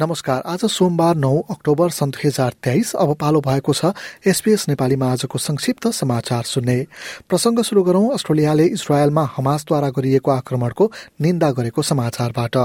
नमस्कार आज सोमबार नौ अक्टोबर सन् दुई हजार तेइस अब पालो भएको छ एसपीएस नेपालीमा आजको संक्षिप्त समाचार सुन्ने। प्रसंग शुरू गरौं अस्ट्रेलियाले इजरायलमा हमासद्वारा गरिएको आक्रमणको निन्दा गरेको समाचारबाट।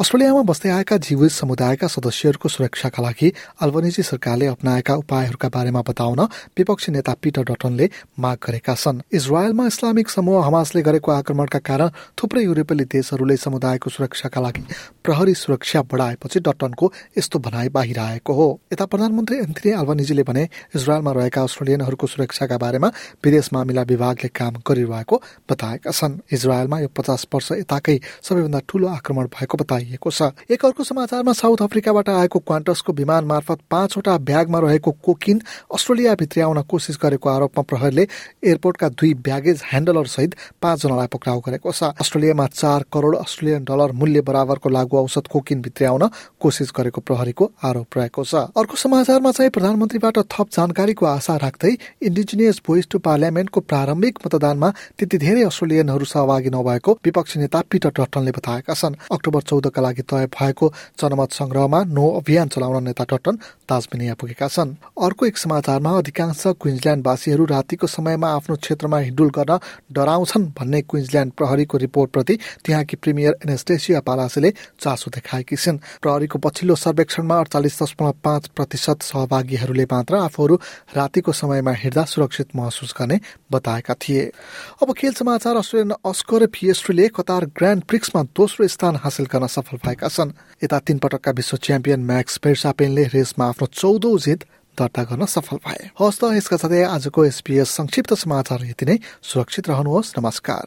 अस्ट्रेलियामा बस्दै आएका जीवित समुदायका सदस्यहरूको सुरक्षाका लागि अल्बनिजी सरकारले अप्नाएका उपायहरूका बारेमा बताउन विपक्षी नेता पिटर डटनले माग गरेका छन्। इजरायलमा इस्लामिक समूह हमासले गरेको आक्रमणका कारण थुप्रै युरोपेली देशहरूले समुदायको सुरक्षाका लागि प्रहरी सुरक्षा बढाएपछि टनको यस्तो भनाइ बाहिर आएको हो। यता प्रधानमन्त्री एन्थनी अल्बानिजीले भने इजरायलमा रहेका अस्ट्रेलियनहरूको सुरक्षाका बारेमा विदेश मामिला विभागले काम गरिरहेको बताएका छन्। इजरायलमा यो पचास वर्ष यताकै सबैभन्दा ठूलो आक्रमण भएको बताइएको छ। एक अर्को समाचारमा साउथ अफ्रिकाबाट आएको क्वान्टसको विमान मार्फत पाँचवटा ब्यागमा रहेको कोकिन अस्ट्रेलिया भित्र्याउन कोसिस गरेको आरोपमा प्रहरीले एयरपोर्टका दुई ब्यागेज ह्यान्डलर सहित पाँचजनालाई पक्राउ गरेको छ। अस्ट्रेलियामा चार करोड़ अस्ट्रेलियन डलर मूल्य बराबरको लागू औषध कोकिन भित्र्याउन कोसिस गरेको प्रहरीको आरोप रहेको छ। अर्को समाचारमा चाहिँ प्रधानमन्त्रीबाट थप जानकारीको आशा राख्दै इन्डिजिनियस भोइस टु पार्लियामेन्टको प्रारम्भिक मतदानमा त्यति धेरै अस्ट्रेलियनहरू सहभागी नभएको विपक्षी नेता पिटर टट्टनले बताएका छन्। अक्टोबर चौधका लागि तय भएको जनमत संग्रहमा नो अभियान चलाउन नेता टट्टन ताजमेनिया पुगेका छन्। अर्को एक समाचारमा अधिकांश क्विन्सल्याण्डवासीहरू रातिको समयमा आफ्नो क्षेत्रमा हिडुल गर्न डराउँछन् भन्ने क्विन्सल्याण्ड प्रहरीको रिपोर्टप्रति त्यहाँकी प्रिमियर एनेस्टेसिया पालासेले चासो देखाएकी छिन्। प्रहरीको पछिल्लो सर्वेक्षणमा अडचालिस दशमलव पाँच प्रतिशत सहभागीहरूले मात्र आफूहरू रातिको समयमा हिँड्दा सुरक्षित महसुस गर्ने बताएका थिए। अब खेल समाचार अस्ट्रेलियन अस्कर फिएस्ट्रीले कतार ग्रान्ड प्रिक्समा दोस्रो स्थान हासिल गर्न सफल भएका छन्। यता तीन पटकका विश्व च्याम्पियन म्याक्स पेर्सापेनले रेसमा आफ्नो चौधौँ जित दर्ता गर्न सफल भए। यसका साथै आजको एसपीएस संक्षिप्त समाचार यति नै। सुरक्षित रहनुहोस्। नमस्कार।